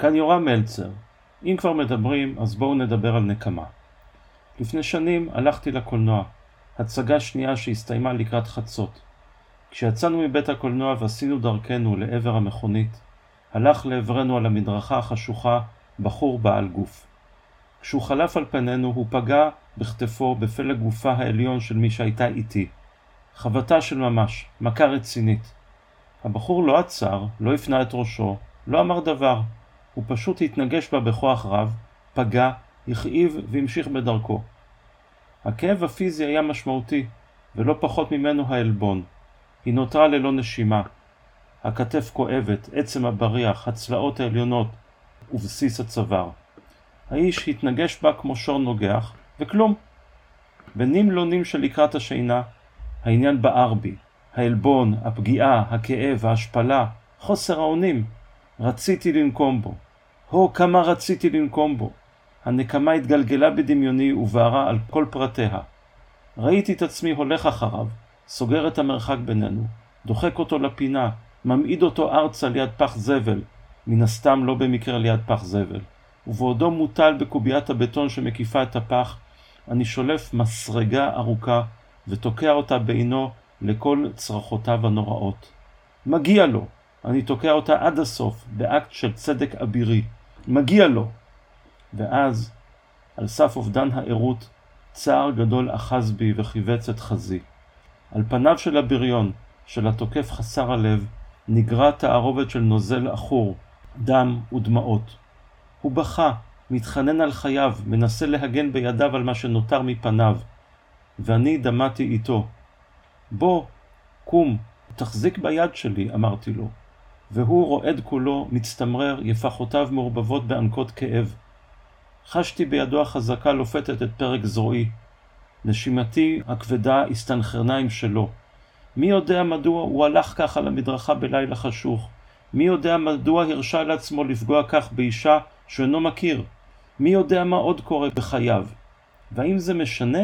כאן יורם מלצר. אם כבר מדברים, אז בואו נדבר על נקמה. לפני שנים הלכתי לקולנוע, הצגה שנייה שהסתיימה לקראת חצות. כשיצאנו מבית הקולנוע ועשינו דרכנו לעבר המכונית, הלך לעברנו על המדרכה החשוכה בחור בעל גוף. כשהוא חלף על פנינו הוא פגע בכתפו בפלג גופה העליון של מי שהייתה איתי. חבטה של ממש, מכה רצינית. הבחור לא עצר, לא הפנה את ראשו, לא אמר דבר. הוא פשוט התנגש בה בכוח רב, פגע, הכאיב והמשיך בדרכו. הכאב הפיזי היה משמעותי, ולא פחות ממנו העלבון. היא נותרה ללא נשימה. הכתף כואבת, עצם הבריח, הצלעות העליונות ובסיס הצוואר. האיש התנגש בה כמו שור נוגח, וכלום. בנים לא נים של לקראת השינה, העניין בער בי. העלבון, הפגיעה, הכאב, ההשפלה, חוסר האונים. רציתי לנקום בו. הו, כמה רציתי לנקום בו. הנקמה התגלגלה בדמיוני ובערה על כל פרטיה. ראיתי את עצמי הולך אחריו, סוגר את המרחק בינינו, דוחק אותו לפינה, ממעיד אותו ארצה ליד פח זבל, מן הסתם לא במקרה ליד פח זבל, ובעודו מוטל בקוביית הבטון שמקיפה את הפח, אני שולף מסרגה ארוכה ותוקע אותה בעינו לכל צרחותיו הנוראות. מגיע לו! אני תוקע אותה עד הסוף, באקט של צדק אבירי. מגיע לו! ואז, על סף אובדן הערות, צער גדול אחז בי וכיווץ את חזי. על פניו של הבריון, של התוקף חסר הלב, נגרה תערובת של נוזל עכור, דם ודמעות. הוא בכה, מתחנן על חייו, מנסה להגן בידיו על מה שנותר מפניו, ואני דמעתי איתו. בוא, קום, תחזיק ביד שלי, אמרתי לו. והוא רועד כולו, מצטמרר, יפחותיו מעורבבות באנקות כאב. חשתי בידו החזקה לופתת את פרק זרועי. נשימתי הכבדה הסתנכרנה עם שלו. מי יודע מדוע הוא הלך כך על המדרכה בלילה חשוך? מי יודע מדוע הרשה לעצמו לפגוע כך באישה שאינו מכיר? מי יודע מה עוד קורה בחייו? והאם זה משנה?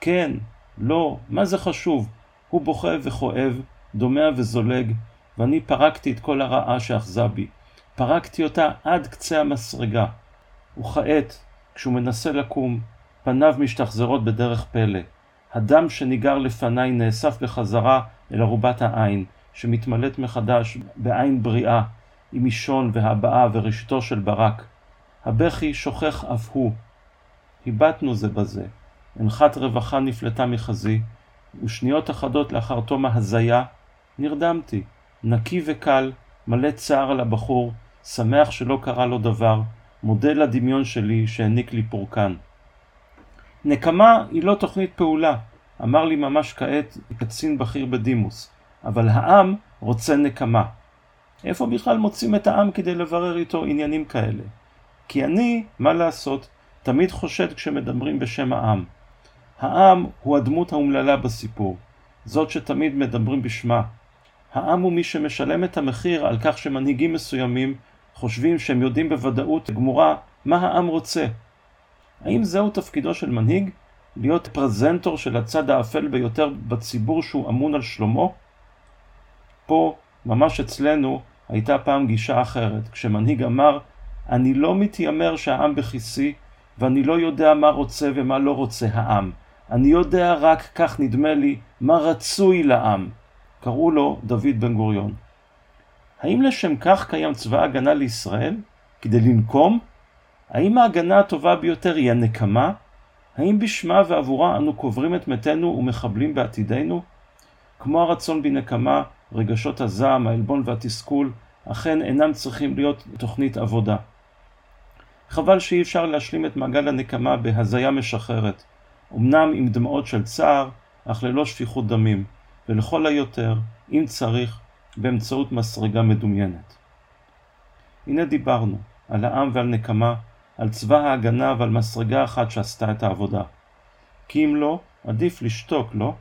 כן, לא, מה זה חשוב? הוא בוכה וכואב, דומע וזולג, ואני פרקתי את כל הרעה שאחזה בי. פרקתי אותה עד קצה המסרגה. וכעת, כשהוא מנסה לקום, פניו משתחזרות בדרך פלא. הדם שניגר לפניי נאסף בחזרה אל ערובת העין, שמתמלאת מחדש בעין בריאה, עם אישון והבעה וראשיתו של ברק. הבכי שוכח אף הוא. הבטנו זה בזה. אנחת רווחה נפלטה מחזי, ושניות אחדות לאחר תום ההזיה, נרדמתי, נקי וקל, מלא צער על הבחור, שמח שלא קרה לו דבר, מודה לדמיון שלי שהעניק לי פורקן. נקמה היא לא תוכנית פעולה, אמר לי ממש כעת קצין בכיר בדימוס, אבל העם רוצה נקמה. איפה בכלל מוצאים את העם כדי לברר איתו עניינים כאלה? כי אני, מה לעשות, תמיד חושד כשמדברים בשם העם. העם הוא הדמות האומללה בסיפור, זאת שתמיד מדברים בשמה. העם הוא מי שמשלם את המחיר על כך שמנהיגים מסוימים חושבים שהם יודעים בוודאות גמורה מה העם רוצה. האם זהו תפקידו של מנהיג? להיות פרזנטור של הצד האפל ביותר בציבור שהוא אמון על שלומו? פה, ממש אצלנו, הייתה פעם גישה אחרת, כשמנהיג אמר, אני לא מתיימר שהעם בכיסי, ואני לא יודע מה רוצה ומה לא רוצה העם. אני יודע רק, כך נדמה לי, מה רצוי לעם. קראו לו דוד בן גוריון. האם לשם כך קיים צבא הגנה לישראל? כדי לנקום? האם ההגנה הטובה ביותר היא הנקמה? האם בשמה ועבורה אנו קוברים את מתינו ומחבלים בעתידנו? כמו הרצון בנקמה, רגשות הזעם, העלבון והתסכול, אכן אינם צריכים להיות תוכנית עבודה. חבל שאי אפשר להשלים את מעגל הנקמה בהזיה משחררת, אמנם עם דמעות של צער, אך ללא שפיכות דמים, ולכל היותר, אם צריך, באמצעות מסרגה מדומיינת. הנה דיברנו על העם ועל נקמה, על צבא ההגנה ועל מסרגה אחת שעשתה את העבודה. כי אם לא, עדיף לשתוק, לא?